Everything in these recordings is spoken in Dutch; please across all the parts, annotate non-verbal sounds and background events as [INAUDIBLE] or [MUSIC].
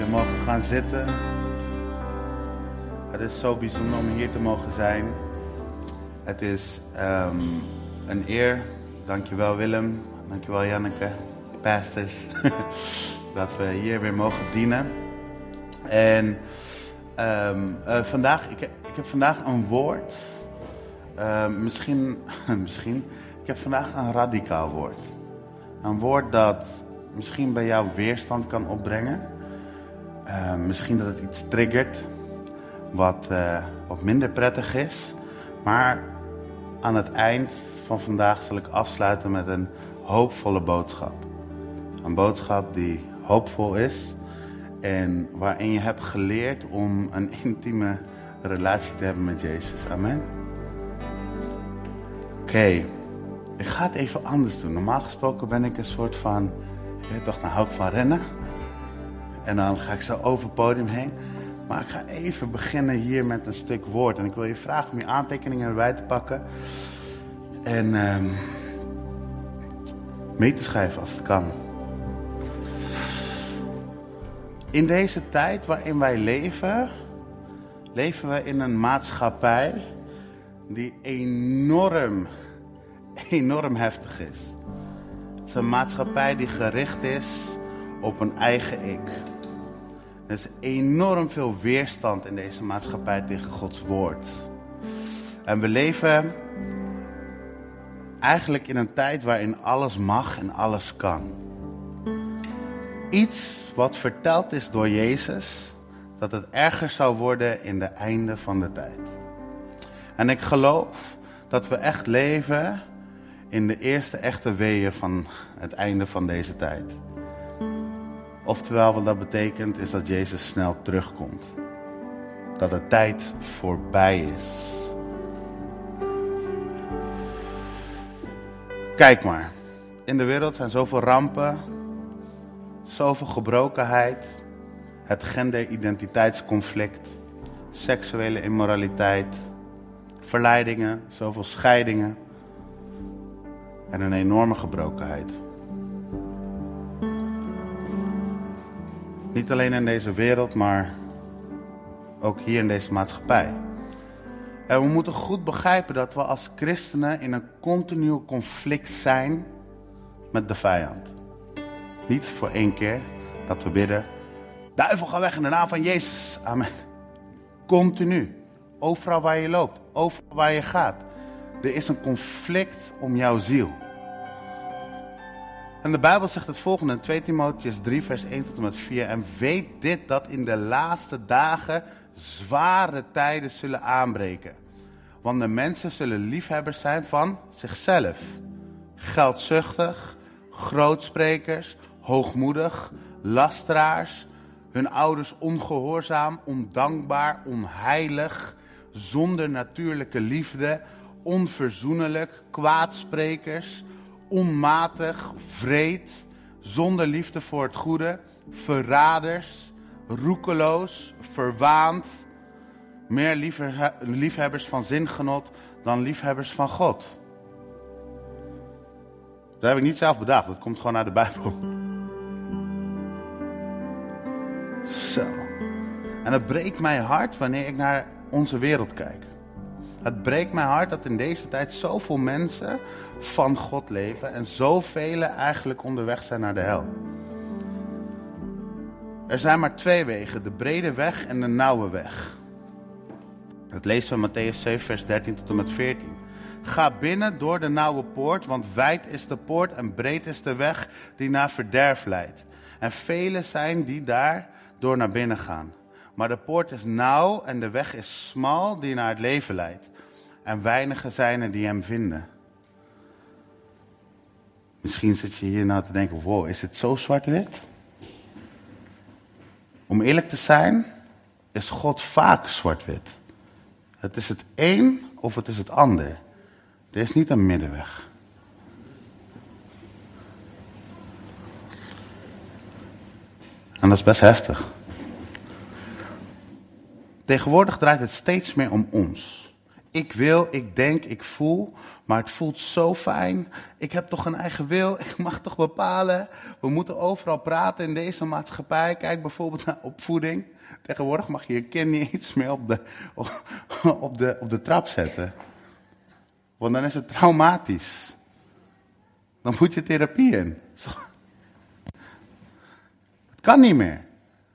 Jullie mogen gaan zitten. Het is zo bijzonder om hier te mogen zijn. Het is ehm, een eer. Dankjewel Willem. Dankjewel Janneke. Pastors. [LAUGHS] dat we hier weer mogen dienen. En ehm, eh, vandaag, ik, heb vandaag een woord. Ehm, misschien, [LAUGHS] misschien. Ik heb vandaag een radicaal woord. Een woord dat misschien bij jou weerstand kan opbrengen. Uh, misschien dat het iets triggert wat, uh, wat minder prettig is. Maar aan het eind van vandaag zal ik afsluiten met een hoopvolle boodschap. Een boodschap die hoopvol is en waarin je hebt geleerd om een [LAUGHS] intieme relatie te hebben met Jezus. Amen. Oké, ik ga het even anders doen. Normaal gesproken ben ik een soort van, je weet toch, dan hou ik van rennen. En dan ga ik zo over het podium heen. Maar ik ga even beginnen hier met een stuk woord. En ik wil je vragen om je aantekeningen erbij te pakken. En um, mee te schrijven als het kan. In deze tijd waarin wij leven, leven we in een maatschappij die enorm, enorm heftig is. Het is een maatschappij die gericht is op een eigen ik. Er is enorm veel weerstand in deze maatschappij tegen Gods woord. En we leven eigenlijk in een tijd waarin alles mag en alles kan. Iets wat verteld is door Jezus, dat het erger zou worden in de einde van de tijd. En ik geloof dat we echt leven in de eerste echte weeën van het einde van deze tijd. Oftewel, wat dat betekent is dat Jezus snel terugkomt. Dat de tijd voorbij is. Kijk maar. In de wereld zijn zoveel rampen, zoveel gebrokenheid, het genderidentiteitsconflict, seksuele immoraliteit, verleidingen, zoveel scheidingen en een enorme gebrokenheid. Niet alleen in deze wereld, maar ook hier in deze maatschappij. En we moeten goed begrijpen dat we als christenen in een continu conflict zijn met de vijand. Niet voor één keer dat we bidden, duivel ga weg in de naam van Jezus. Amen. Continu. Overal waar je loopt, overal waar je gaat. Er is een conflict om jouw ziel. En de Bijbel zegt het volgende in 2 Timotheus 3, vers 1 tot en met 4. En weet dit dat in de laatste dagen zware tijden zullen aanbreken. Want de mensen zullen liefhebbers zijn van zichzelf. Geldzuchtig, grootsprekers, hoogmoedig, lasteraars. Hun ouders ongehoorzaam, ondankbaar, onheilig, zonder natuurlijke liefde, onverzoenlijk, kwaadsprekers onmatig, vreed, zonder liefde voor het goede, verraders, roekeloos, verwaand, meer liefhebbers van zingenot dan liefhebbers van God. Dat heb ik niet zelf bedacht, dat komt gewoon uit de Bijbel. Zo. En het breekt mijn hart wanneer ik naar onze wereld kijk. Het breekt mijn hart dat in deze tijd zoveel mensen van God leven en zoveel eigenlijk onderweg zijn naar de hel. Er zijn maar twee wegen, de brede weg en de nauwe weg. Dat lezen we in Matthäus 7, vers 13 tot en met 14. Ga binnen door de nauwe poort, want wijd is de poort en breed is de weg die naar verderf leidt. En velen zijn die daar door naar binnen gaan. Maar de poort is nauw en de weg is smal die naar het leven leidt. En weinigen zijn er die hem vinden. Misschien zit je hier nou te denken, wow, is het zo zwart-wit? Om eerlijk te zijn, is God vaak zwart-wit. Het is het een of het is het ander. Er is niet een middenweg. En dat is best heftig. Tegenwoordig draait het steeds meer om ons. Ik wil, ik denk, ik voel, maar het voelt zo fijn. Ik heb toch een eigen wil, [LAUGHS] ik mag toch bepalen. We moeten overal praten in deze maatschappij. Kijk bijvoorbeeld naar opvoeding. Tegenwoordig mag je je kind niet [LAUGHS] eens meer op de, [LAUGHS] op de, op de trap zetten. Want dan is het traumatisch. Dan moet je therapie in. Het kan niet meer.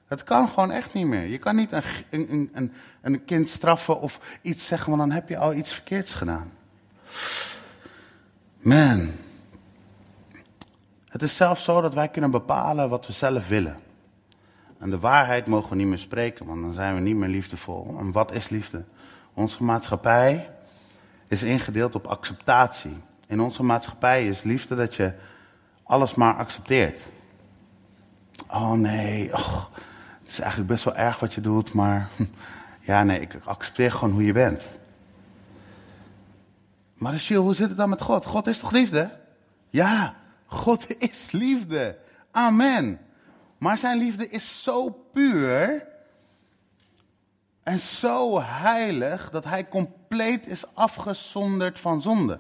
Het kan gewoon echt niet meer. Je kan niet een, een, een, een kind straffen of iets zeggen, want dan heb je al iets verkeerds gedaan. Man. Het is zelfs zo dat wij kunnen bepalen wat we zelf willen. En de waarheid mogen we niet meer spreken, want dan zijn we niet meer liefdevol. En wat is liefde? Onze maatschappij is ingedeeld op acceptatie. In onze maatschappij is liefde dat je alles maar accepteert. Oh nee, het is eigenlijk best wel erg wat je doet, maar [LAUGHS] ja, nee, ik accepteer gewoon hoe je bent. Maar Rachel, hoe zit het dan met God? God is toch liefde? Ja, God is liefde. Amen. Maar zijn liefde is zo puur en zo heilig dat hij compleet is afgezonderd van zonde.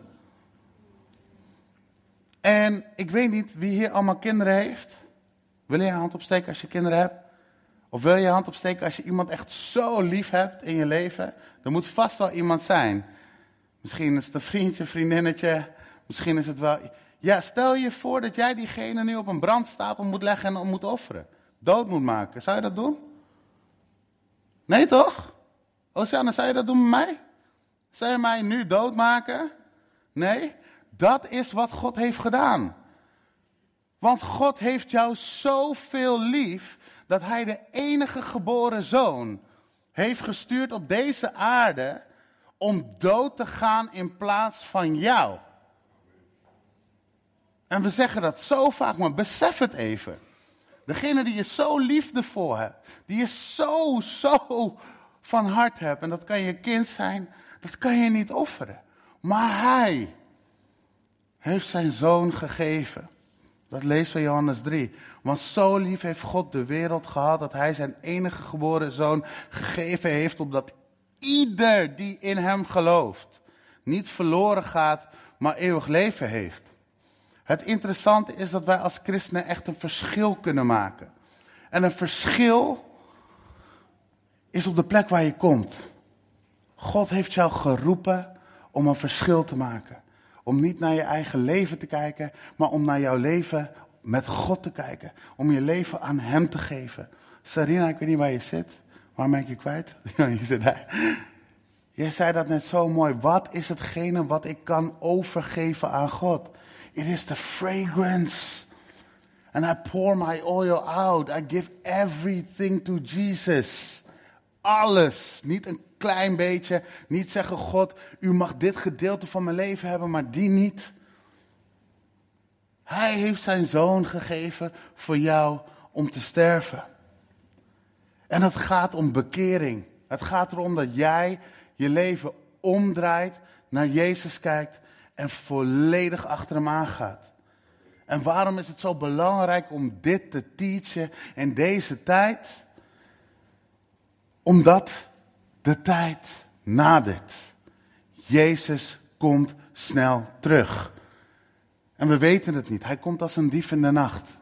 En ik weet niet wie hier allemaal kinderen heeft. Wil je je hand opsteken als je kinderen hebt? Of wil je je hand opsteken als je iemand echt zo lief hebt in je leven? Er moet vast wel iemand zijn. Misschien is het een vriendje, vriendinnetje. Misschien is het wel. Ja, stel je voor dat jij diegene nu op een brandstapel moet leggen en moet offeren. Dood moet maken. Zou je dat doen? Nee toch? Oceana, zou je dat doen met mij? Zou je mij nu doodmaken? Nee, dat is wat God heeft gedaan. Want God heeft jou zoveel lief dat Hij de enige geboren zoon heeft gestuurd op deze aarde om dood te gaan in plaats van jou. En we zeggen dat zo vaak, maar besef het even. Degene die je zo liefdevol hebt, die je zo, zo van hart hebt, en dat kan je kind zijn, dat kan je niet offeren. Maar hij heeft zijn zoon gegeven. Dat leest van Johannes 3. Want zo lief heeft God de wereld gehad dat hij zijn enige geboren zoon gegeven heeft, opdat ieder die in hem gelooft niet verloren gaat, maar eeuwig leven heeft. Het interessante is dat wij als christenen echt een verschil kunnen maken. En een verschil is op de plek waar je komt. God heeft jou geroepen om een verschil te maken. Om niet naar je eigen leven te kijken, maar om naar jouw leven met God te kijken. Om je leven aan Hem te geven. Sarina, ik weet niet waar je zit. Waar ben ik je kwijt? [LAUGHS] je zit daar. Jij zei dat net zo mooi. Wat is hetgene wat ik kan overgeven aan God? It is the fragrance. And I pour my oil out. I give everything to Jesus. Alles. Niet een klein beetje. Niet zeggen, God, u mag dit gedeelte van mijn leven hebben, maar die niet. Hij heeft zijn zoon gegeven voor jou om te sterven. En het gaat om bekering. Het gaat erom dat jij je leven omdraait, naar Jezus kijkt en volledig achter hem aangaat. En waarom is het zo belangrijk om dit te teachen in deze tijd? Omdat de tijd nadert. Jezus komt snel terug. En we weten het niet. Hij komt als een dief in de nacht.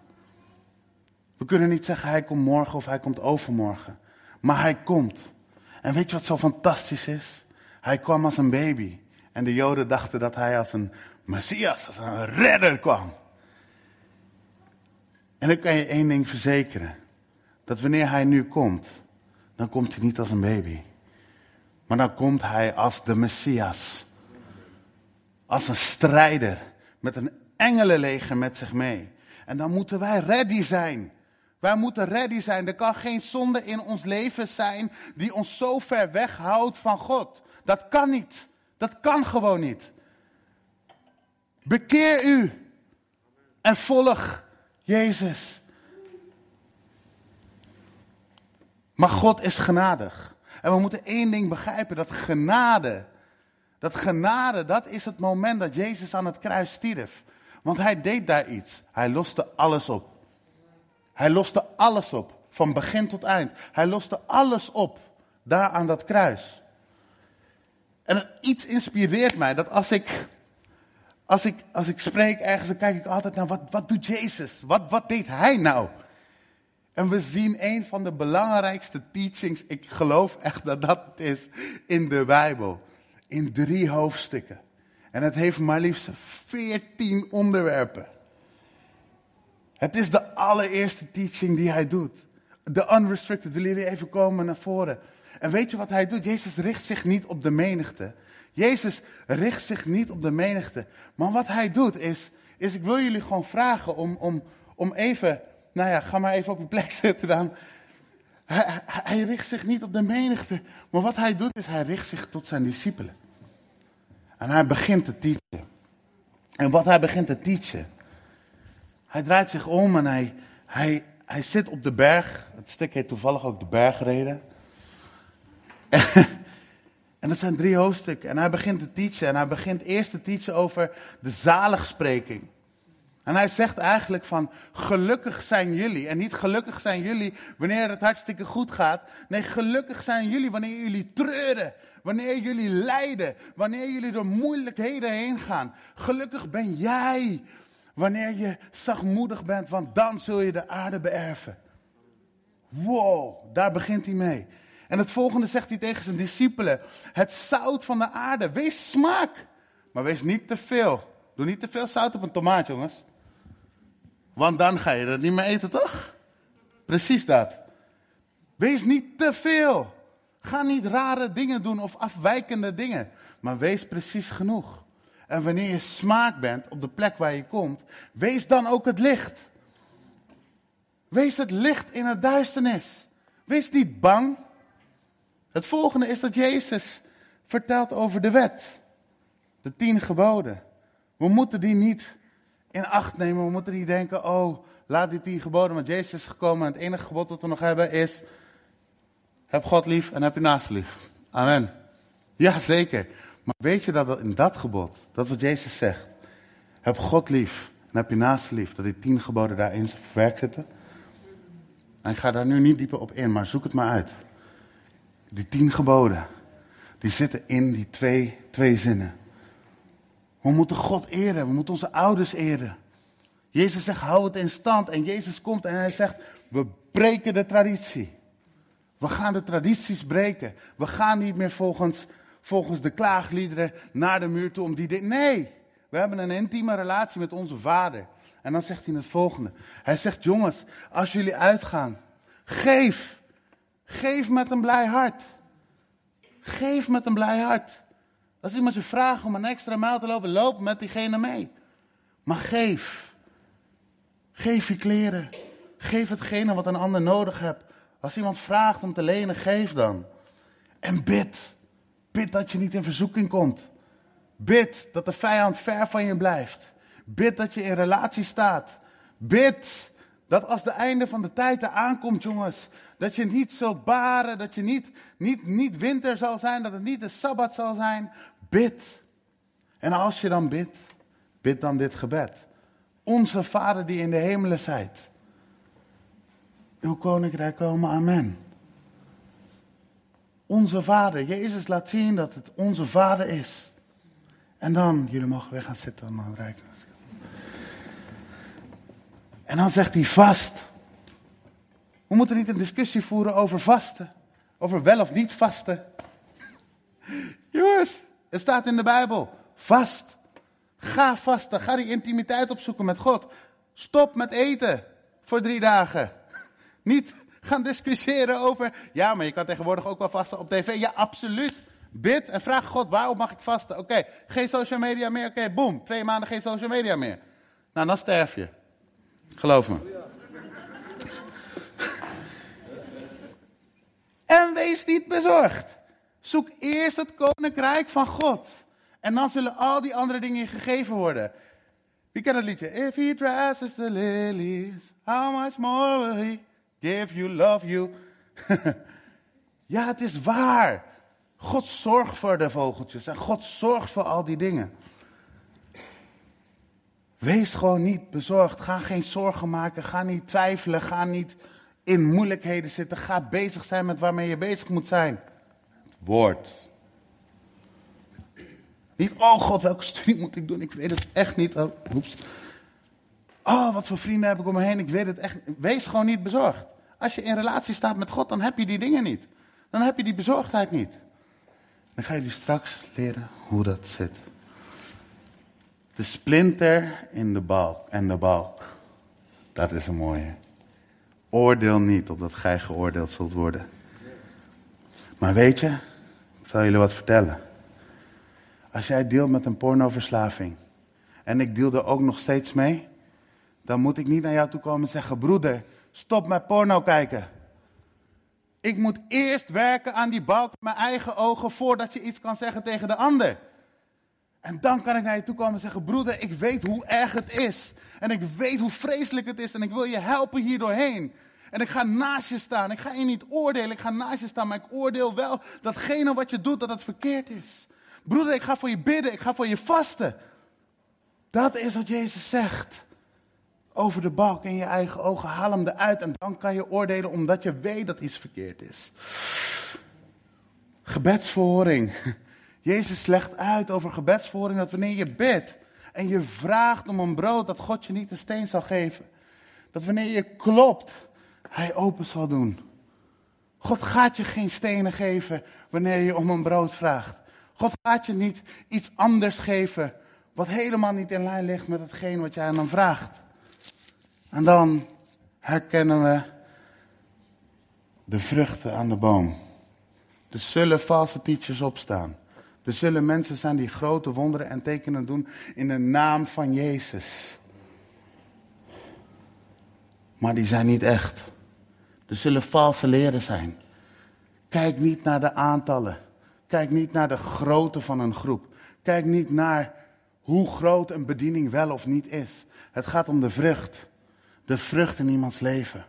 We kunnen niet zeggen hij komt morgen of hij komt overmorgen. Maar hij komt. En weet je wat zo fantastisch is? Hij kwam als een baby. En de Joden dachten dat hij als een Messias, als een redder kwam. En dan kan je één ding verzekeren. Dat wanneer hij nu komt, dan komt hij niet als een baby. Maar dan komt hij als de Messias. Als een strijder met een engelenleger met zich mee. En dan moeten wij ready zijn. Wij moeten ready zijn. Er kan geen zonde in ons leven zijn die ons zo ver weghoudt van God. Dat kan niet. Dat kan gewoon niet. Bekeer u en volg Jezus. Maar God is genadig. En we moeten één ding begrijpen: dat genade, dat genade, dat is het moment dat Jezus aan het kruis stierf. Want hij deed daar iets. Hij loste alles op. Hij loste alles op, van begin tot eind. Hij loste alles op, daar aan dat kruis. En iets inspireert mij dat als ik, als ik, als ik spreek ergens, dan kijk ik altijd naar wat, wat doet Jezus? Wat, wat deed hij nou? En we zien een van de belangrijkste teachings, ik geloof echt dat dat is, in de Bijbel. In drie hoofdstukken. En het heeft maar liefst veertien onderwerpen. Het is de allereerste teaching die hij doet. De unrestricted. Willen jullie even komen naar voren? En weet je wat hij doet? Jezus richt zich niet op de menigte. Jezus richt zich niet op de menigte. Maar wat hij doet is, is ik wil jullie gewoon vragen om, om, om even, nou ja, ga maar even op je plek [LAUGHS] zitten dan. Hij, hij richt zich niet op de menigte. Maar wat hij doet is, hij richt zich tot zijn discipelen. En hij begint te teachen. En wat hij begint te teachen. Hij draait zich om en hij, hij, hij zit op de berg. Het stuk heet toevallig ook de bergreden. [LAUGHS] en dat zijn drie hoofdstukken. En hij begint te teachen. En hij begint eerst te teachen over de zaligspreking. En hij zegt eigenlijk van, gelukkig zijn jullie. En niet gelukkig zijn jullie wanneer het hartstikke goed gaat. Nee, gelukkig zijn jullie wanneer jullie treuren. Wanneer jullie lijden. Wanneer jullie door moeilijkheden heen gaan. Gelukkig ben jij wanneer je zachtmoedig bent, want dan zul je de aarde beërven. Wow, daar begint hij mee. En het volgende zegt hij tegen zijn discipelen. Het zout van de aarde, wees smaak. Maar wees niet te veel. Doe niet te veel zout op een tomaat, jongens. Want dan ga je dat niet meer eten, toch? Precies dat. Wees niet te veel. Ga niet rare dingen doen of afwijkende dingen. Maar wees precies genoeg. En wanneer je smaak bent op de plek waar je komt, wees dan ook het licht. Wees het licht in het duisternis. Wees niet bang. Het volgende is dat Jezus vertelt over de wet. De tien geboden. We moeten die niet in acht nemen. We moeten niet denken, oh, laat die tien geboden. Want Jezus is gekomen en het enige gebod dat we nog hebben is, heb God lief en heb je naast lief. Amen. Ja, zeker. Maar weet je dat in dat gebod, dat wat Jezus zegt, heb God lief en heb je naast lief, dat die tien geboden daarin verwerkt zitten? En ik ga daar nu niet dieper op in, maar zoek het maar uit. Die tien geboden, die zitten in die twee, twee zinnen. We moeten God eren, we moeten onze ouders eren. Jezus zegt, hou het in stand. En Jezus komt en hij zegt, we breken de traditie. We gaan de tradities breken. We gaan niet meer volgens, volgens de klaagliederen naar de muur toe om die dingen. Nee, we hebben een intieme relatie met onze vader. En dan zegt hij het volgende. Hij zegt, jongens, als jullie uitgaan, geef. Geef met een blij hart. Geef met een blij hart. Als iemand je vraagt om een extra mijl te lopen, loop met diegene mee. Maar geef. Geef je kleren. Geef hetgene wat een ander nodig hebt. Als iemand vraagt om te lenen, geef dan. En bid. Bid dat je niet in verzoeking komt. Bid dat de vijand ver van je blijft. Bid dat je in relatie staat. Bid dat als de einde van de tijd er aankomt, jongens, dat je niet zult baren, dat je niet, niet, niet winter zal zijn, dat het niet de Sabbat zal zijn. Bid. En als je dan bidt, bid dan dit gebed. Onze Vader die in de hemelen zijt. Uw koninkrijk komen, amen. Onze Vader. Jezus laat zien dat het onze Vader is. En dan, jullie mogen weer gaan zitten het rijk. En dan zegt hij vast. We moeten niet een discussie voeren over vasten. Over wel of niet vasten. Het staat in de Bijbel. Vast. Ga vasten. Ga die intimiteit opzoeken met God. Stop met eten voor drie dagen. [LAUGHS] Niet gaan discussiëren over. Ja, maar je kan tegenwoordig ook wel vasten op tv. Ja, absoluut. Bid en vraag God, waarom mag ik vasten? Oké, geen social media meer. Oké, boom. Twee maanden geen social media meer. Nou, dan sterf je. Geloof me. [LAUGHS] En wees niet bezorgd. Zoek eerst het koninkrijk van God. En dan zullen al die andere dingen gegeven worden. Wie kent het liedje? If he dresses the lilies, how much more will he give you, love you? [LAUGHS] ja, het is waar. God zorgt voor de vogeltjes en God zorgt voor al die dingen. Wees gewoon niet bezorgd. Ga geen zorgen maken. Ga niet twijfelen. Ga niet in moeilijkheden zitten. Ga bezig zijn met waarmee je bezig moet zijn. Woord. Niet, oh God, welke studie moet ik doen? Ik weet het echt niet. Oh, oeps. Oh, wat voor vrienden heb ik om me heen? Ik weet het echt. Wees gewoon niet bezorgd. Als je in relatie staat met God, dan heb je die dingen niet. Dan heb je die bezorgdheid niet. Dan ga je straks leren hoe dat zit. De splinter in de balk en de balk. Dat is een mooie. Oordeel niet, opdat gij geoordeeld zult worden. Maar weet je, ik zal jullie wat vertellen. Als jij deelt met een pornoverslaving en ik deel er ook nog steeds mee, dan moet ik niet naar jou toe komen en zeggen: Broeder, stop met porno kijken. Ik moet eerst werken aan die balk met mijn eigen ogen voordat je iets kan zeggen tegen de ander. En dan kan ik naar je toe komen en zeggen: Broeder, ik weet hoe erg het is. En ik weet hoe vreselijk het is. En ik wil je helpen hier doorheen. En ik ga naast je staan. Ik ga je niet oordelen. Ik ga naast je staan. Maar ik oordeel wel datgene wat je doet, dat het verkeerd is. Broeder, ik ga voor je bidden. Ik ga voor je vasten. Dat is wat Jezus zegt. Over de balk in je eigen ogen. Haal hem eruit. En dan kan je oordelen omdat je weet dat iets verkeerd is. Gebedsverhoring. Jezus legt uit over gebedsverhoring dat wanneer je bidt en je vraagt om een brood, dat God je niet een steen zal geven. Dat wanneer je klopt, Hij open zal doen. God gaat je geen stenen geven wanneer je om een brood vraagt. God gaat je niet iets anders geven wat helemaal niet in lijn ligt met hetgeen wat jij aan hem vraagt. En dan herkennen we de vruchten aan de boom. Er zullen valse teachers opstaan. Er zullen mensen zijn die grote wonderen en tekenen doen in de naam van Jezus. Maar die zijn niet echt. Er zullen valse leren zijn. Kijk niet naar de aantallen. Kijk niet naar de grootte van een groep. Kijk niet naar hoe groot een bediening wel of niet is. Het gaat om de vrucht. De vrucht in iemands leven.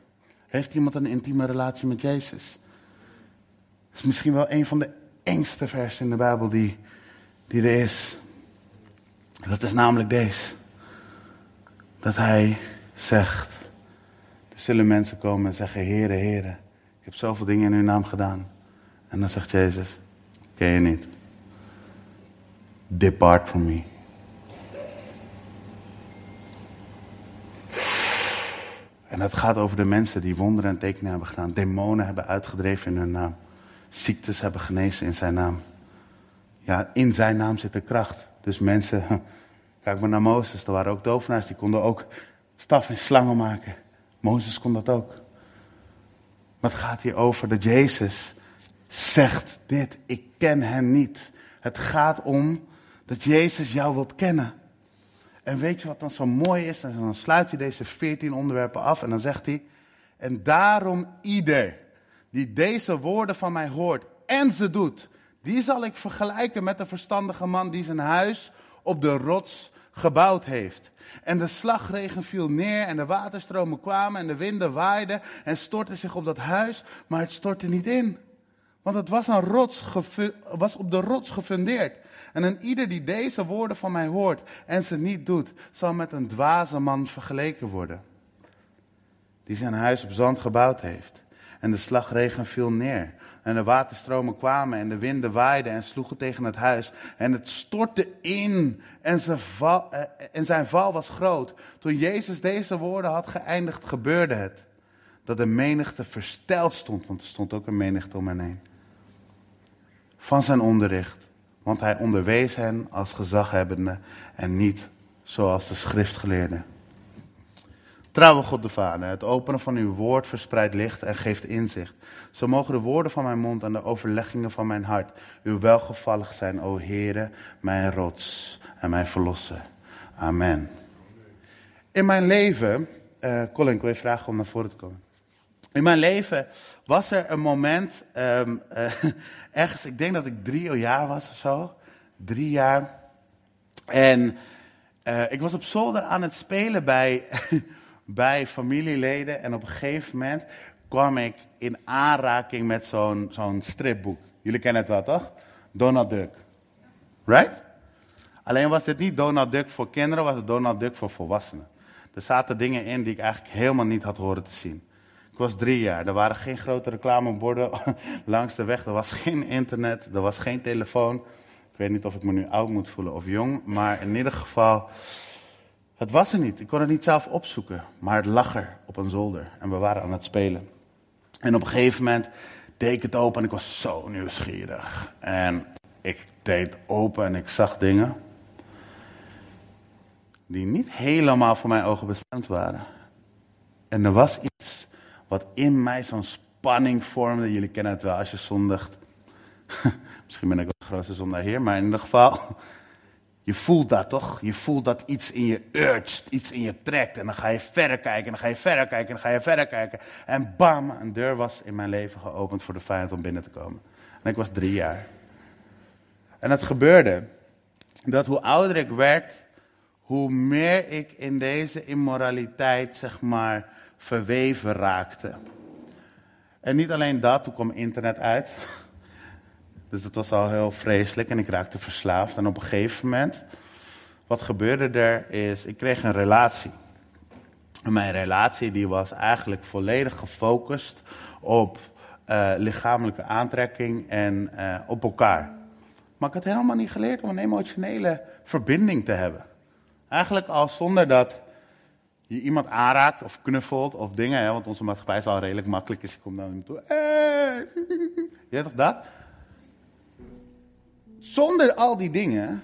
Heeft iemand een intieme relatie met Jezus? Dat is misschien wel een van de engste vers in de Bijbel die, die er is. Dat is namelijk deze. Dat hij zegt, zullen mensen komen en zeggen, Heere, Heere, ik heb zoveel dingen in uw naam gedaan. En dan zegt Jezus, ken je niet. Depart from me. En dat gaat over de mensen die wonderen en tekenen hebben gedaan. Demonen hebben uitgedreven in hun naam ziektes hebben genezen in zijn naam. Ja, in zijn naam zit de kracht. Dus mensen, [LAUGHS] kijk maar naar Mozes, er waren ook tovenaars, die konden ook staf en slangen maken. Mozes kon dat ook. Maar het gaat hier over dat Jezus zegt dit, ik ken hem niet. Het gaat om dat Jezus jou wilt kennen. En weet je wat dan zo mooi is? En dan sluit hij deze veertien onderwerpen af en dan zegt hij, en daarom ieder die deze woorden van mij hoort en ze doet, die zal ik vergelijken met de verstandige man die zijn huis op de rots gebouwd heeft. En de slagregen viel neer en de waterstromen kwamen en de winden waaiden en stortten zich op dat huis, maar het stortte niet in. Want het was, een rots was op de rots gefundeerd. En een ieder die deze woorden van mij hoort en ze niet doet, zal met een dwaze man vergeleken worden. Die zijn huis op zand gebouwd heeft. En de slagregen viel neer. En de waterstromen kwamen en de winden waaiden en sloegen tegen het huis. En het stortte in en zijn, val, eh, zijn val was groot. Toen Jezus deze woorden had geëindigd, gebeurde het. Dat de menigte versteld stond, want er stond ook een menigte om hen heen. Van zijn onderricht. Want hij onderwees hen als gezaghebbende en niet zoals de schriftgeleerden. Trouwe God de Vader, het openen van uw woord verspreidt licht en geeft inzicht. Zo mogen de woorden van mijn mond en de overleggingen van mijn hart uw welgevallig zijn, o Heere, mijn rots en mijn verlosser. Amen. In mijn leven, uh, Colin, ik wil je vragen om naar voren te komen. In mijn leven was er een moment, um, [LAUGHS] ergens, ik denk dat ik drie jaar was of zo. Drie jaar. En uh, ik was op zolder aan het spelen bij [LAUGHS] bij familieleden. En op een gegeven moment kwam ik in aanraking met zo'n zo'n stripboek. Jullie kennen het wel, toch? Donald Duck. Right? Alleen was dit niet Donald Duck voor kinderen, was het Donald Duck voor volwassenen. Er zaten dingen in die ik eigenlijk helemaal niet had horen te zien. Ik was drie jaar, er waren geen grote reclameborden [LAUGHS] langs de weg, er was geen internet, er was geen telefoon. Ik weet niet of ik me nu oud moet voelen of jong, maar in ieder geval, het was er niet. Ik kon het niet zelf opzoeken, maar het lag er op een zolder en we waren aan het spelen. En op een gegeven moment deed ik het open en ik was zo nieuwsgierig. En ik deed open en ik zag dingen die niet helemaal voor mijn ogen bestemd waren. En er was iets wat in mij zo'n spanning vormde. Jullie kennen het wel als je zondigt. [LAUGHS] Misschien ben ik wel de grootste zondaar hier, maar in ieder geval. Je voelt dat toch? Je voelt dat iets in je urgt, iets in je trekt. En dan ga je verder kijken, en dan ga je verder kijken, en dan ga je verder kijken. En bam, een deur was in mijn leven geopend voor de vijand om binnen te komen. En ik was drie jaar. En het gebeurde dat hoe ouder ik werd, hoe meer ik in deze immoraliteit, zeg maar, verweven raakte. En niet alleen dat, toen kwam internet uit. [LAUGHS] Dus dat was al heel vreselijk en ik raakte verslaafd. En op een gegeven moment, wat gebeurde er is, ik kreeg een relatie. En mijn relatie die was eigenlijk volledig gefocust op uh, lichamelijke aantrekking en uh, op elkaar. Maar ik had helemaal niet geleerd om een emotionele verbinding te hebben. Eigenlijk al zonder dat je iemand aanraakt of knuffelt of dingen. Hè, want onze maatschappij is al redelijk makkelijk. Dus je komt naar hem toe. Hey. [LAUGHS] Je toch dat? Zonder al die dingen.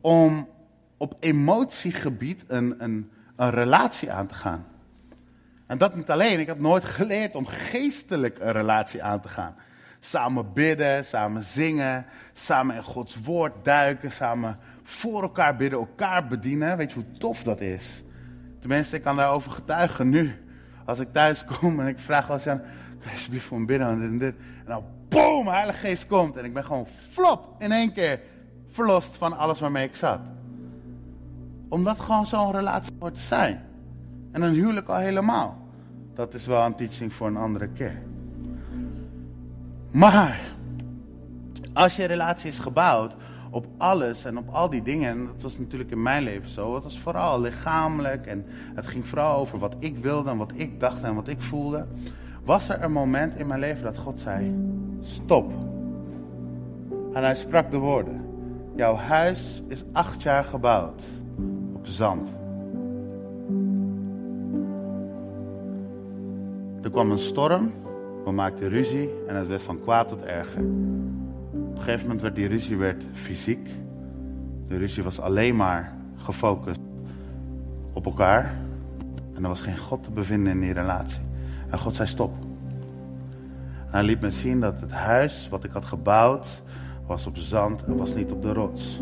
Om op emotiegebied een, een, een relatie aan te gaan. En dat niet alleen. Ik had nooit geleerd om geestelijk een relatie aan te gaan. Samen bidden, samen zingen, samen in Gods woord duiken, samen voor elkaar bidden, elkaar bedienen. Weet je hoe tof dat is? Tenminste, ik kan daarover getuigen nu. Als ik thuis kom en ik vraag als aan, kan je alsjeblieft voor me bidden en dit en dit. En dan boom, Heilige Geest komt. En ik ben gewoon flop in één keer verlost van alles waarmee ik zat. Omdat gewoon zo'n relatie hoort te zijn. En een huwelijk al helemaal. Dat is wel een teaching voor een andere keer. Maar, als je relatie is gebouwd op alles en op al die dingen. En dat was natuurlijk in mijn leven zo. Het was vooral lichamelijk en het ging vooral over wat ik wilde en wat ik dacht en wat ik voelde. Was er een moment in mijn leven dat God zei: Stop. En hij sprak de woorden: Jouw huis is acht jaar gebouwd op zand. Er kwam een storm, we maakten ruzie en het werd van kwaad tot erger een gegeven moment werd die ruzie werd fysiek. De ruzie was alleen maar gefocust op elkaar. En er was geen God te bevinden in die relatie. En God zei stop. Hij liet me zien dat het huis wat ik had gebouwd was op zand en was niet op de rots.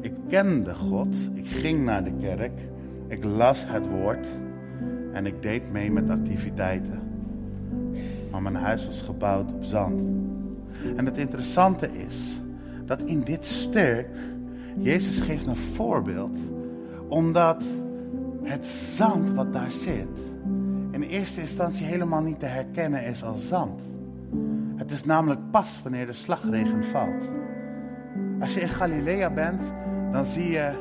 Ik kende God, ik ging naar de kerk, ik las het woord en ik deed mee met activiteiten. Maar mijn huis was gebouwd op zand. En het interessante is dat in dit stuk Jezus geeft een voorbeeld, omdat het zand wat daar zit in eerste instantie helemaal niet te herkennen is als zand. Het is namelijk pas wanneer de slagregen valt. Als je in Galilea bent, dan zie je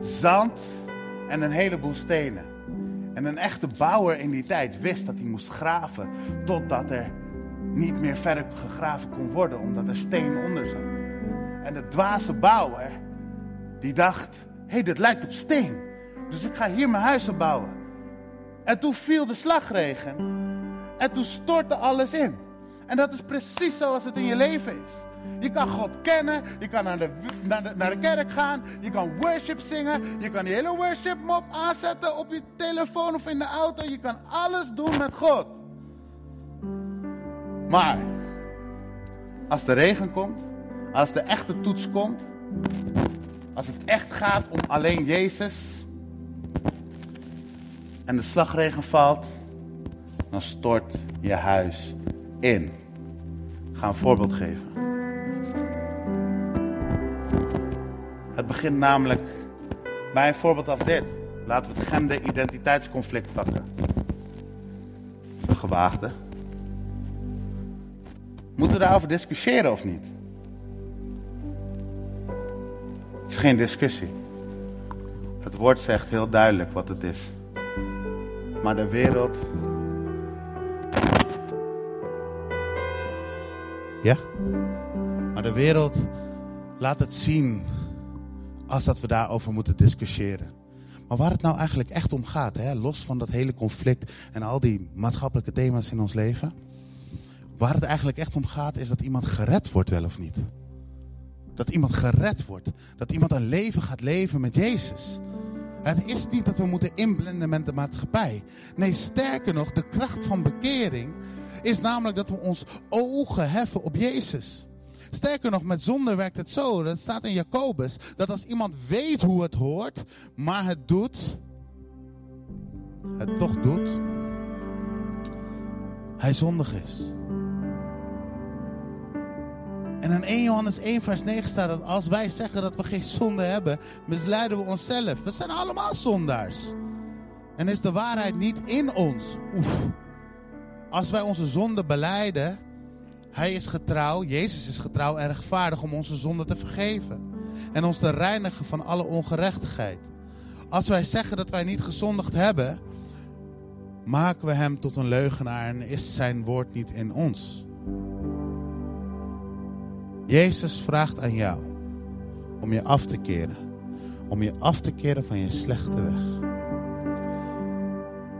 zand en een heleboel stenen. En een echte bouwer in die tijd wist dat hij moest graven totdat er niet meer verder gegraven kon worden, omdat er steen onder zat. En de dwaze bouwer, die dacht, hé, hey, dit lijkt op steen. Dus ik ga hier mijn huis bouwen. En toen viel de slagregen. En toen stortte alles in. En dat is precies zoals het in je leven is. Je kan God kennen, je kan naar de, naar de, naar de kerk gaan, je kan worship zingen, je kan die hele worship mop aanzetten op je telefoon of in de auto. Je kan alles doen met God. Maar als de regen komt, als de echte toets komt, als het echt gaat om alleen Jezus en de slagregen valt, dan stort je huis in. Ga een voorbeeld geven. Het begint namelijk bij een voorbeeld als dit. Laten we het gender-identiteitsconflict pakken. Een gewaagde. Moeten we daarover discussiëren of niet? Het is geen discussie. Het woord zegt heel duidelijk wat het is. Maar de wereld. Ja? Maar de wereld laat het zien als dat we daarover moeten discussiëren. Maar waar het nou eigenlijk echt om gaat, hè, los van dat hele conflict en al die maatschappelijke thema's in ons leven. Waar het eigenlijk echt om gaat, is dat iemand gered wordt, wel of niet. Dat iemand gered wordt. Dat iemand een leven gaat leven met Jezus. Het is niet dat we moeten inblenden met de maatschappij. Nee, sterker nog, de kracht van bekering is namelijk dat we ons ogen heffen op Jezus. Sterker nog, met zonde werkt het zo. Dat staat in Jacobus. Dat als iemand weet hoe het hoort, maar het doet. Het toch doet. Hij zondig is. En in 1 Johannes 1 vers 9 staat dat als wij zeggen dat we geen zonde hebben, misleiden we onszelf. We zijn allemaal zondaars. En is de waarheid niet in ons. Oef. Als wij onze zonde beleiden, hij is getrouw, Jezus is getrouw en rechtvaardig om onze zonde te vergeven. En ons te reinigen van alle ongerechtigheid. Als wij zeggen dat wij niet gezondigd hebben, maken we hem tot een leugenaar en is zijn woord niet in ons. Jezus vraagt aan jou om je af te keren. Om je af te keren van je slechte weg.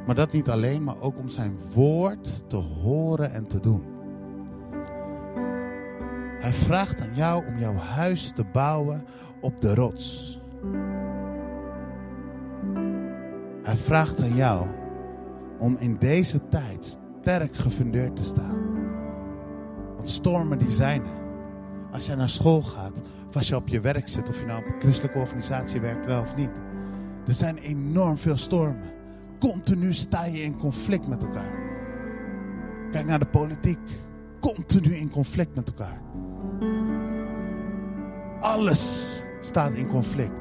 Maar dat niet alleen, maar ook om zijn woord te horen en te doen. Hij vraagt aan jou om jouw huis te bouwen op de rots. Hij vraagt aan jou om in deze tijd sterk gefundeerd te staan. Want stormen die zijn er. Als jij naar school gaat, of als je op je werk zit, of je nou op een christelijke organisatie werkt, wel of niet. Er zijn enorm veel stormen. Continu sta je in conflict met elkaar. Kijk naar de politiek. Continu in conflict met elkaar. Alles staat in conflict.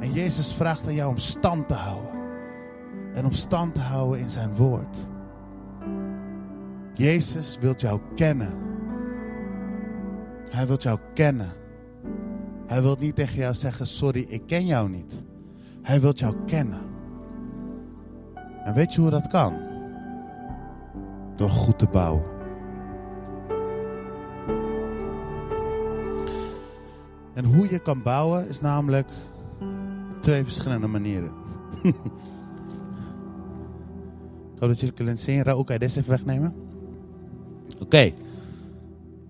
En Jezus vraagt aan jou om stand te houden. En om stand te houden in zijn woord. Jezus wil jou kennen. Hij wil jou kennen. Hij wil niet tegen jou zeggen: Sorry, ik ken jou niet. Hij wil jou kennen. En weet je hoe dat kan? Door goed te bouwen. En hoe je kan bouwen is namelijk twee verschillende manieren. [LAUGHS] ik hoop dat jullie kunnen zien. Raoul, kan je deze even wegnemen? Oké.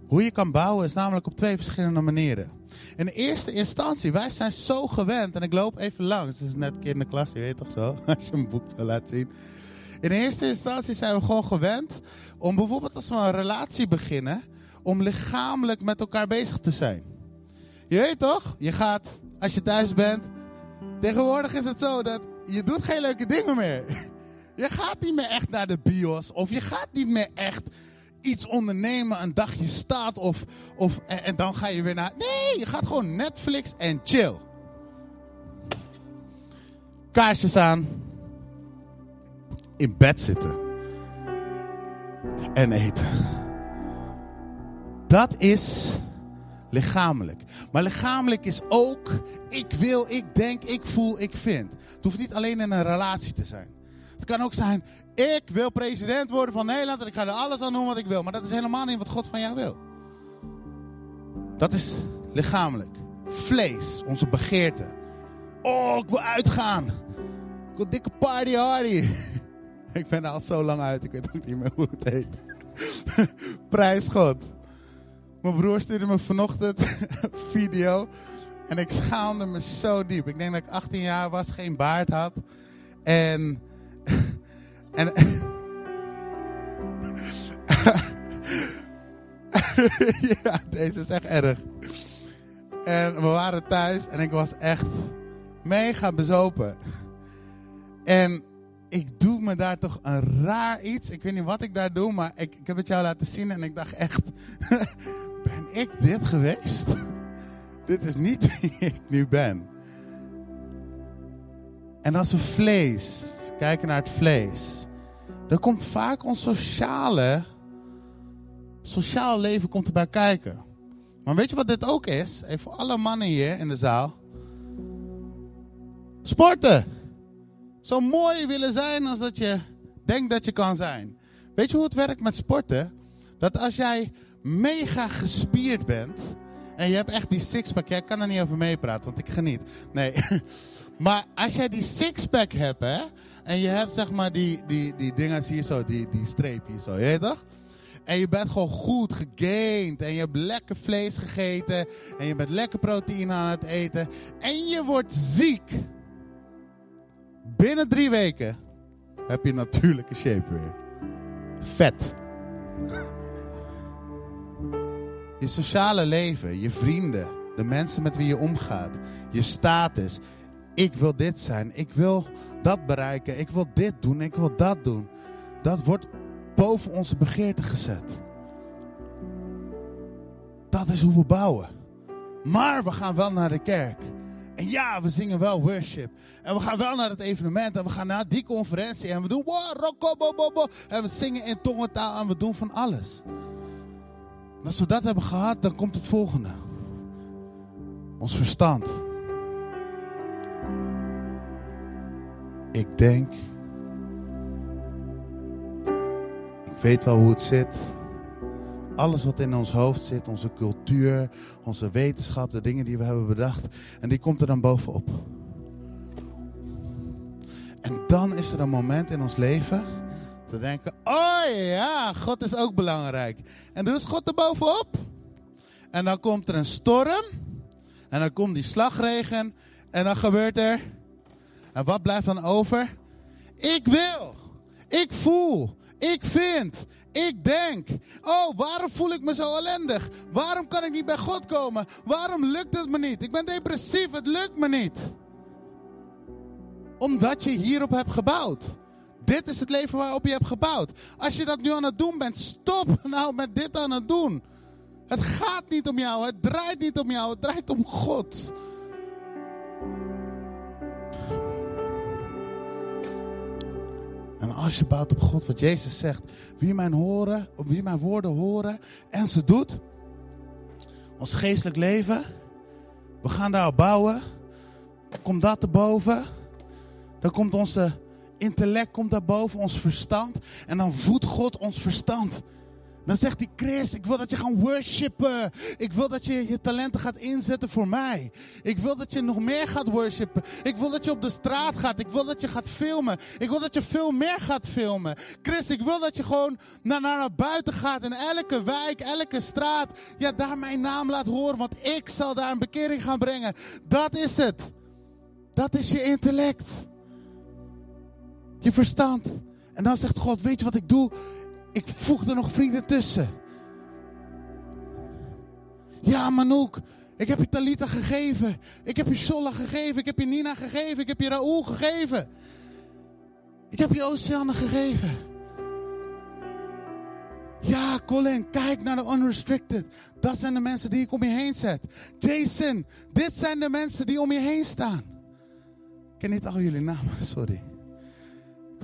Hoe je kan bouwen is namelijk op twee verschillende manieren. In eerste instantie, wij zijn zo gewend, en ik loop even langs, het is net klas, je weet toch zo, [LAUGHS] als je een boek zo laat zien. In eerste instantie zijn we gewoon gewend om bijvoorbeeld als we een relatie beginnen, om lichamelijk met elkaar bezig te zijn. Je weet toch, je gaat, als je thuis bent, tegenwoordig is het zo dat je doet geen leuke dingen meer. [LAUGHS] Je gaat niet meer echt naar de bios, of je gaat niet meer echt iets ondernemen, een dagje staat of, of en, en, dan ga je weer naar. Nee, je gaat gewoon Netflix en chill. Kaarsjes aan. In bed zitten. En eten. Dat is lichamelijk. Maar lichamelijk is ook ik wil, ik denk, ik voel, ik vind. Het hoeft niet alleen in een relatie te zijn. Het kan ook zijn, ik wil president worden van Nederland en ik ga er alles aan doen wat ik wil. Maar dat is helemaal niet wat God van jou wil. Dat is lichamelijk. Vlees, onze begeerte. Oh, ik wil uitgaan. Ik wil dikke party hardy. [LAUGHS] ik ben er al zo lang uit, ik weet ook niet meer hoe het heet. [LAUGHS] Prijs God. Mijn broer stuurde me vanochtend [LAUGHS] video. En ik schaamde me zo diep. Ik denk dat ik 18 jaar was, geen baard had. En en. [LAUGHS] ja, deze is echt erg. En we waren thuis en ik was echt mega bezopen. En ik doe me daar toch een raar iets. Ik weet niet wat ik daar doe, maar ik, ik heb het jou laten zien en ik dacht echt: [LAUGHS] ben ik dit geweest? [LAUGHS] dit is niet wie ik nu ben. En als we vlees, kijken naar het vlees dan komt vaak ons sociale, sociaal leven komt erbij kijken. Maar weet je wat dit ook is? Even voor alle mannen hier in de zaal. Sporten. Zo mooi willen zijn als dat je denkt dat je kan zijn. Weet je hoe het werkt met sporten? Dat als jij mega gespierd bent En je hebt echt die sixpack. Jij kan er niet over meepraten, want ik geniet. Nee. [LAUGHS] Maar als jij die sixpack hebt, hè. En je hebt zeg maar die, die, die dingen hier zo, die, die streep zo, je weet toch? En je bent gewoon goed gegained. En je hebt lekker vlees gegeten. En je bent lekker proteïne aan het eten. En je wordt ziek. Binnen drie weken heb je natuurlijke shape weer. Vet. Je sociale leven, je vrienden, de mensen met wie je omgaat, je status. Ik wil dit zijn, ik wil dat bereiken, ik wil dit doen, ik wil dat doen. Dat wordt boven onze begeerte gezet. Dat is hoe we bouwen. Maar we gaan wel naar de kerk. En ja, we zingen wel worship. En we gaan wel naar het evenement. En we gaan naar die conferentie. En we doen En we zingen in tongentaal. En we doen van alles. En als we dat hebben gehad, dan komt het volgende. Ons verstand. Ik denk. Ik weet wel hoe het zit. Alles wat in ons hoofd zit, onze cultuur, onze wetenschap, de dingen die we hebben bedacht. En die komt er dan bovenop. En dan is er een moment in ons leven te denken: oh ja, God is ook belangrijk. En dus God er bovenop. En dan komt er een storm. En dan komt die slagregen. En dan gebeurt er. En wat blijft dan over? Ik wil. Ik voel. Ik vind. Ik denk. Oh, waarom voel ik me zo ellendig? Waarom kan ik niet bij God komen? Waarom lukt het me niet? Ik ben depressief. Het lukt me niet. Omdat je hierop hebt gebouwd. Dit is het leven waarop je hebt gebouwd. Als je dat nu aan het doen bent, stop nou met dit aan het doen. Het gaat niet om jou, het draait niet om jou, het draait om God. En als je bouwt op God, wat Jezus zegt, wie mijn, horen, wie mijn woorden horen en ze doet, ons geestelijk leven, we gaan daarop bouwen, komt dat te boven, dan komt onze intellect komt daarboven, ons verstand. En dan voedt God ons verstand. Dan zegt hij, Chris, ik wil dat je gaat worshipen. Ik wil dat je je talenten gaat inzetten voor mij. Ik wil dat je nog meer gaat worshipen. Ik wil dat je op de straat gaat. Ik wil dat je gaat filmen. Ik wil dat je veel meer gaat filmen. Chris, ik wil dat je gewoon naar, naar buiten gaat. En elke wijk, elke straat, ja, daar mijn naam laat horen. Want ik zal daar een bekering gaan brengen. Dat is het. Dat is je intellect je verstand. En dan zegt God, weet je wat ik doe? Ik voeg er nog vrienden tussen. Ja, Manouk, ik heb je Talita gegeven. Ik heb je Sholla gegeven. Ik heb je Nina gegeven. Ik heb je Raoul gegeven. Ik heb je Oceane gegeven. Ja, Colin, kijk naar de unrestricted. Dat zijn de mensen die ik om je heen zet. Jason, dit zijn de mensen die om je heen staan. Ik ken niet al jullie namen, sorry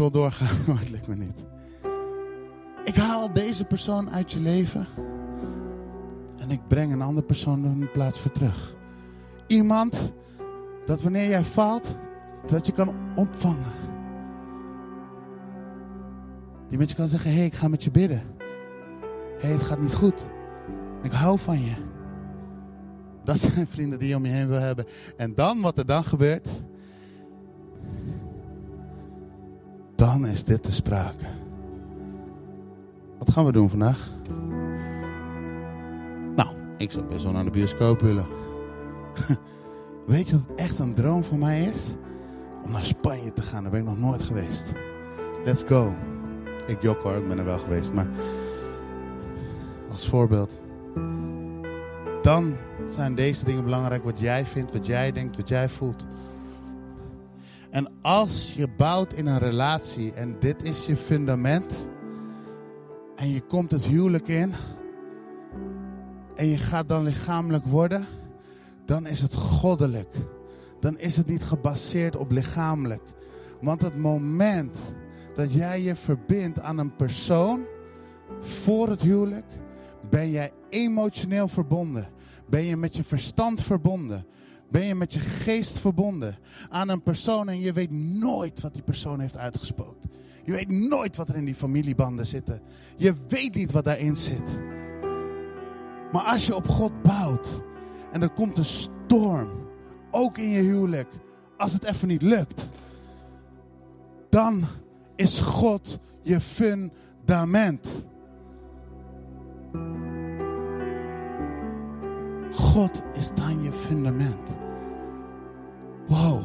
wil doorgaan, [LAUGHS] maar het me niet. Ik haal deze persoon uit je leven. En ik breng een andere persoon in plaats voor terug. Iemand dat wanneer jij valt, dat je kan opvangen. Die met je kan zeggen, hé, hey, ik ga met je bidden. Hé, hey, het gaat niet goed. Ik hou van je. Dat zijn vrienden die je om je heen wil hebben. En dan, wat er dan gebeurt, dan is dit te sprake. Wat gaan we doen vandaag? Nou, ik zou best wel naar de bioscoop willen. [LAUGHS] Weet je wat echt een droom voor mij is? Om naar Spanje te gaan. Daar ben ik nog nooit geweest. Let's go. Ik jok hoor, ik ben er wel geweest. Maar als voorbeeld. Dan zijn deze dingen belangrijk. Wat jij vindt, wat jij denkt, wat jij voelt. En als je bouwt in een relatie en dit is je fundament. En je komt het huwelijk in. En je gaat dan lichamelijk worden. Dan is het goddelijk. Dan is het niet gebaseerd op lichamelijk. Want het moment dat jij je verbindt aan een persoon voor het huwelijk, ben jij emotioneel verbonden. Ben je met je verstand verbonden ben je met je geest verbonden aan een persoon en je weet nooit wat die persoon heeft uitgespookt. Je weet nooit wat er in die familiebanden zitten. Je weet niet wat daarin zit. Maar als je op God bouwt En er komt een storm, ook in je huwelijk, als het even niet lukt. Dan is God je fundament. God is dan je fundament. Wow.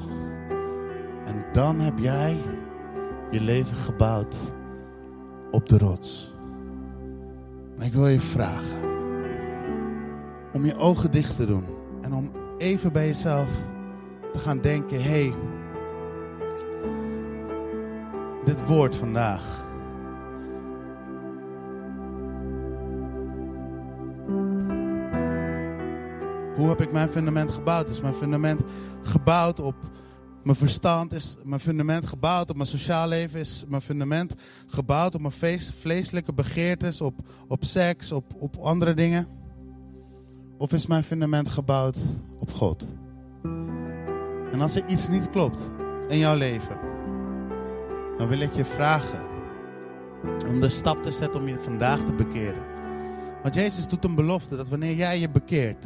En dan heb jij je leven gebouwd op de rots. En ik wil je vragen om je ogen dicht te doen en om even bij jezelf te gaan denken: hé, hey, dit woord vandaag. Hoe heb ik mijn fundament gebouwd? Is mijn fundament gebouwd op mijn verstand? Is mijn fundament gebouwd op mijn sociaal leven? Is mijn fundament gebouwd op mijn vleeselijke begeertes? Op, op seks? Op, op andere dingen? Of is mijn fundament gebouwd op God? En als er iets niet klopt in jouw leven, dan wil ik je vragen om de stap te zetten om je vandaag te bekeren. Want Jezus doet een belofte dat wanneer jij je bekeert,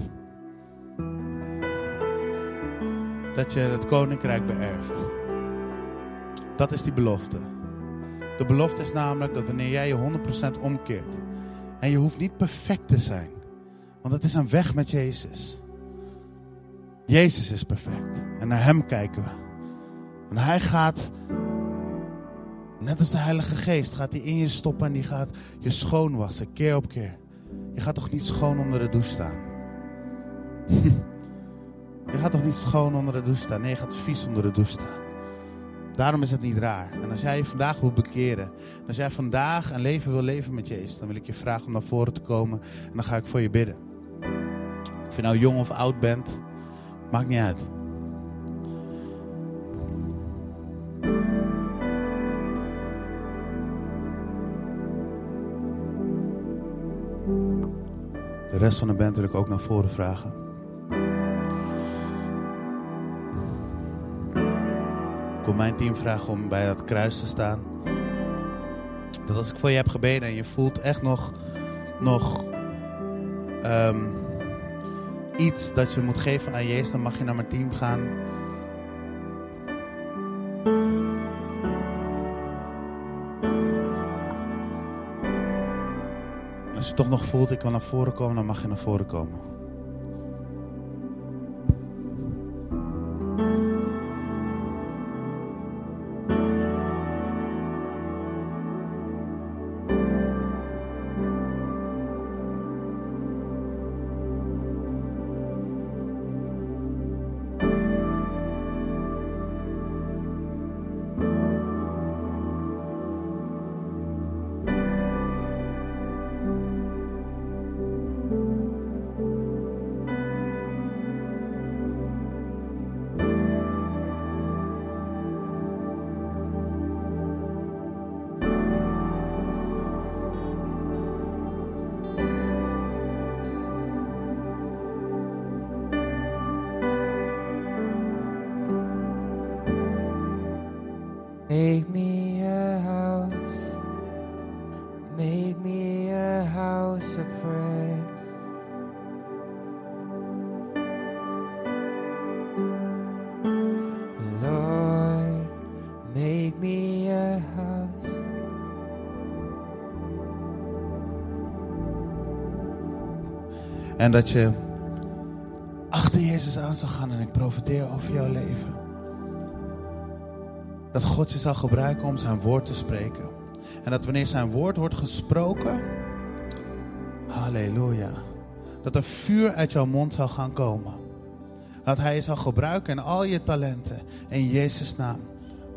dat je het koninkrijk beërft. Dat is die belofte. De belofte is namelijk dat wanneer jij je 100% omkeert, en je hoeft niet perfect te zijn, want het is een weg met Jezus. Jezus is perfect en naar Hem kijken we. En Hij gaat, net als de Heilige Geest, gaat Hij in je stoppen en die gaat je schoonwassen, keer op keer. Je gaat toch niet schoon onder de douche staan? [LAUGHS] Gaat toch niet schoon onder de douche staan? Nee, gaat vies onder de douche staan. Daarom is het niet raar. En als jij je vandaag wil bekeren, en als jij vandaag een leven wil leven met Jezus, dan wil ik je vragen om naar voren te komen en dan ga ik voor je bidden. Of je nou jong of oud bent, maakt niet uit. De rest van de band wil ik ook naar voren vragen. Mijn team vragen om bij dat kruis te staan. Dat als ik voor je heb gebeden en je voelt echt nog, nog um, iets dat je moet geven aan Jezus, dan mag je naar mijn team gaan. Als je toch nog voelt, ik kan naar voren komen, dan mag je naar voren komen. En dat je achter Jezus aan zal gaan en ik profiteer over jouw leven. Dat God je zal gebruiken om zijn woord te spreken. En dat wanneer zijn woord wordt gesproken, halleluja, dat er vuur uit jouw mond zal gaan komen. Dat hij je zal gebruiken in al je talenten. In Jezus' naam.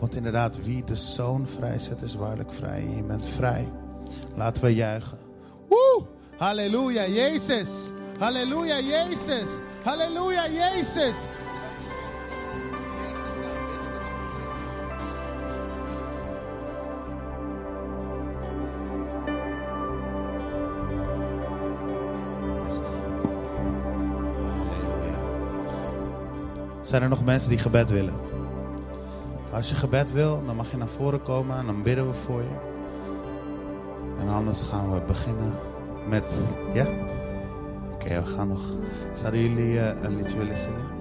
Want inderdaad, wie de zoon vrijzet, is waarlijk vrij. En je bent vrij. Laten we juichen. Woe! Halleluja, Jezus. Halleluja, Jezus. Halleluja, Jezus. Zijn er nog mensen die gebed willen? Als je gebed wil, dan mag je naar voren komen en dan bidden we voor je. En anders gaan we beginnen met. Ja? Oké, we gaan nog. Zouden jullie eh, een liedje willen zingen?